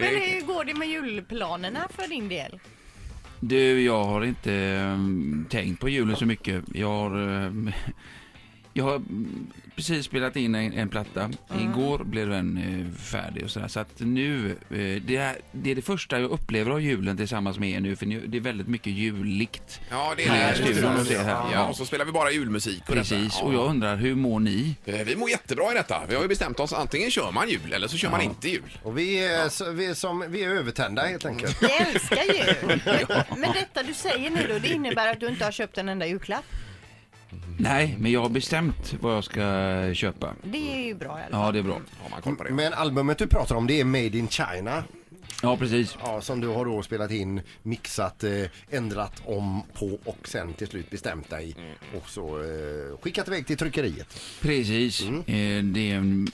Men hur går det med julplanerna för din del? Du, jag har inte um, tänkt på julen så mycket. Jag har, um, jag har mm, precis spelat in en, en platta. Igår blev den uh, färdig och sådär. Så att nu, uh, det, är, det är det första jag upplever av julen tillsammans med er nu. För nu, det är väldigt mycket juligt. Ja, det är Här det. studion hos er här. Ja, Ja. och så spelar vi bara julmusik. på Precis, och jag undrar hur mår ni? Eh, Vi mår jättebra i detta. Vi har ju bestämt oss, antingen kör man jul eller så kör man inte jul. Och vi är, så, vi är, som, vi är övertända helt enkelt. Vi älskar jul. Men detta du säger nu då, det innebär att du inte har köpt en enda julklapp. Nej, men jag har bestämt vad jag ska köpa. Det är ju bra i alla fall. Ja, det är bra. Har man koll på det? Men albumet du pratar om det är Made in China. Ja, precis. Ja, som du har då spelat in, mixat, eh, ändrat om på och sen till slut bestämt dig och så eh, skickat iväg till tryckeriet. Precis. Mm. Eh, Det är en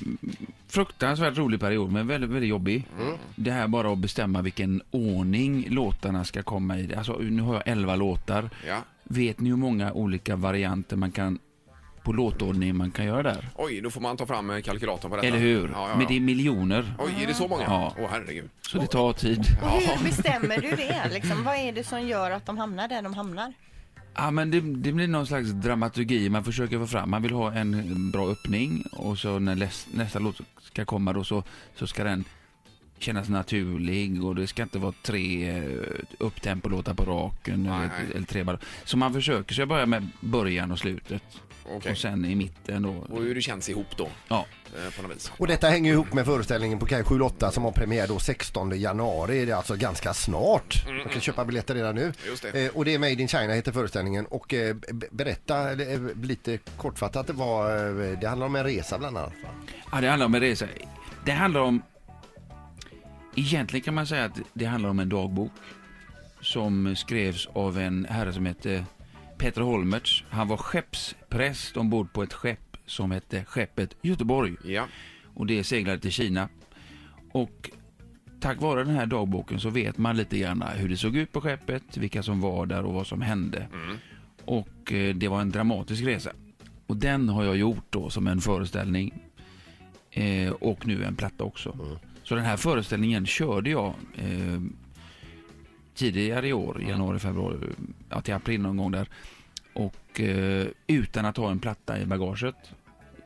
fruktansvärt rolig period, men väldigt, väldigt jobbig. Mm. Det här bara att bestämma vilken ordning låtarna ska komma i. Alltså, nu har jag 11 låtar. Ja. Vet ni hur många olika varianter man kan på låtordning man kan göra där? Oj, då får man ta fram eh, kalkylatorn på detta. Eller hur? Ja, ja, ja. Men det är miljoner, Oj, är det så många? Ja. Åh, herregud. så det tar tid. Och hur bestämmer du det? Liksom? Vad är det som gör att de hamnar där de hamnar? Ja, men det, det blir någon slags dramaturgi man försöker få fram. Man vill ha en bra öppning och så när läs, nästa låt ska komma då så, så ska den kännas naturlig och det ska inte vara tre eh, upptempolåtar på raken Nej, eller, nej. eller tre bara. Så man försöker, så jag börjar med början och slutet Okej. och sen i mitten då. Och hur det känns ihop då, Ja, eh, på något vis. Och detta hänger ihop med föreställningen på Kaj 78 som har premiär då 16 januari. Det är alltså ganska snart. Man kan köpa biljetter redan nu. Just det. Eh, och det är Made in China heter föreställningen. Och eh, berätta eh, lite kortfattat, det, var, eh, det handlar om en resa bland annat. va? ja det handlar om en resa. Det handlar om... Egentligen kan man säga att det handlar om en dagbok som skrevs av en herre som hette Peter Holmertz. Han var skeppspräst ombord på ett skepp som hette Skeppet Göteborg Ja. och det seglade till Kina. Och tack vare den här dagboken så vet man lite grann hur det såg ut på skeppet, vilka som var där och vad som hände. Och eh, det var en dramatisk resa. Och den har jag gjort då som en föreställning eh, och nu en platta också. Så den här föreställningen körde jag eh, tidigare i år, januari, februari, ja, till april någon gång där. Och eh, utan att ha en platta i bagaget.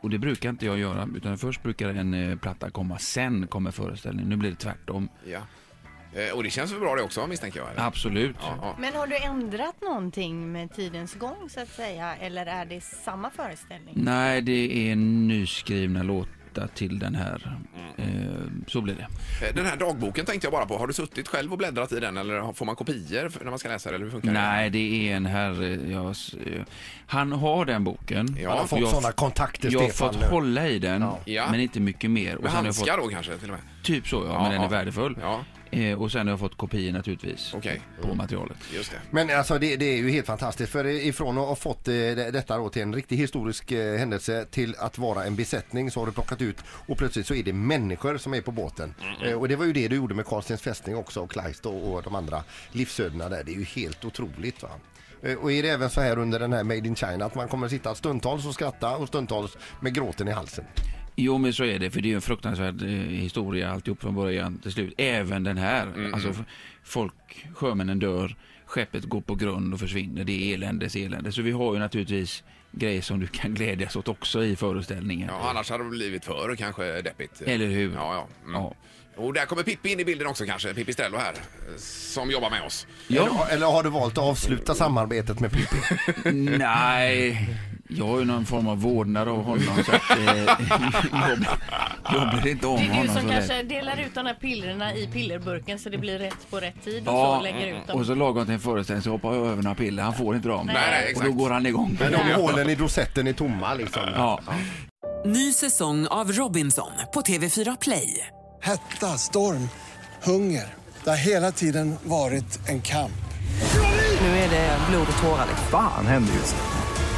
Och det brukar inte jag göra, utan först brukar en eh, platta komma, sen kommer föreställningen. Nu blir det tvärtom. ja. Eh, Och det känns väl bra det också misstänker jag? Eller? Absolut. Ja, ja. Men har du ändrat någonting med tidens gång så att säga? Eller är det samma föreställning? Nej, det är nyskrivna låtar till den här. Eh, så blir det. Eh, Den här dagboken tänkte jag bara på. Har du suttit själv och bläddrat i den eller får man kopior när man ska läsa det? Eller hur funkar Nej, det är en herre. Jag, s- eh, han har den boken. Ja, Han har fått jag- sådana kontakter Jag har fått nu. hålla i den, Ja. men inte mycket mer. Och Med jag handskar fått, då kanske till och med? typ så, ja, Ja, men den är ja. värdefull. Eh, och sen har jag fått kopior naturligtvis okej. på materialet. Just det. Men alltså det, det är ju helt fantastiskt för ifrån att ha fått eh, det- detta då till en riktig historisk eh, händelse till att vara en besättning så har du plockat ut och plötsligt så är det människor som är på båten. Eh, och det var ju det du gjorde med Karlstens fästning också och Kleist och, och de andra livsödena där. Det är ju helt otroligt va. Eh, Och är det även så här under den här Made in China att man kommer sitta stundtals och skratta och stundtals med gråten i halsen? Jo, men så är det, för det är ju en fruktansvärd eh, historia alltihop från början till slut. Även den här. Alltså, f- folk, sjömännen dör, skeppet går på grund och försvinner. Det är eländes elände. Så vi har ju naturligtvis grejer som du kan glädjas åt också i föreställningen. Ja, annars hade det blivit för kanske deppigt. Eller hur? Ja, ja. Mm. Ja. Och där kommer Pippi in i bilden också kanske, Pippi Stello här, som jobbar med oss. Ja, Eller, eller har du valt att avsluta samarbetet med Pippi? nej. Jag har ju någon form av vårdnad av honom så att eh, jag, jag bryr inte om Det är du honom som så kanske lätt. delar ut de här pillerna i pillerburken så det blir rätt på rätt tid och Ja, så lägger ut dem. och så lagom till en föreställning så hoppar jag över några piller. Han får inte dem. Nej, nej, och exakt. då går han igång. Men de hålen i rosetten är tomma liksom. Ja. Ny säsong av Robinson på TV4 Play. Hetta, storm, hunger. Det har hela tiden varit en kamp. Nu är det blod och tårar. liksom. Fan händer just nu.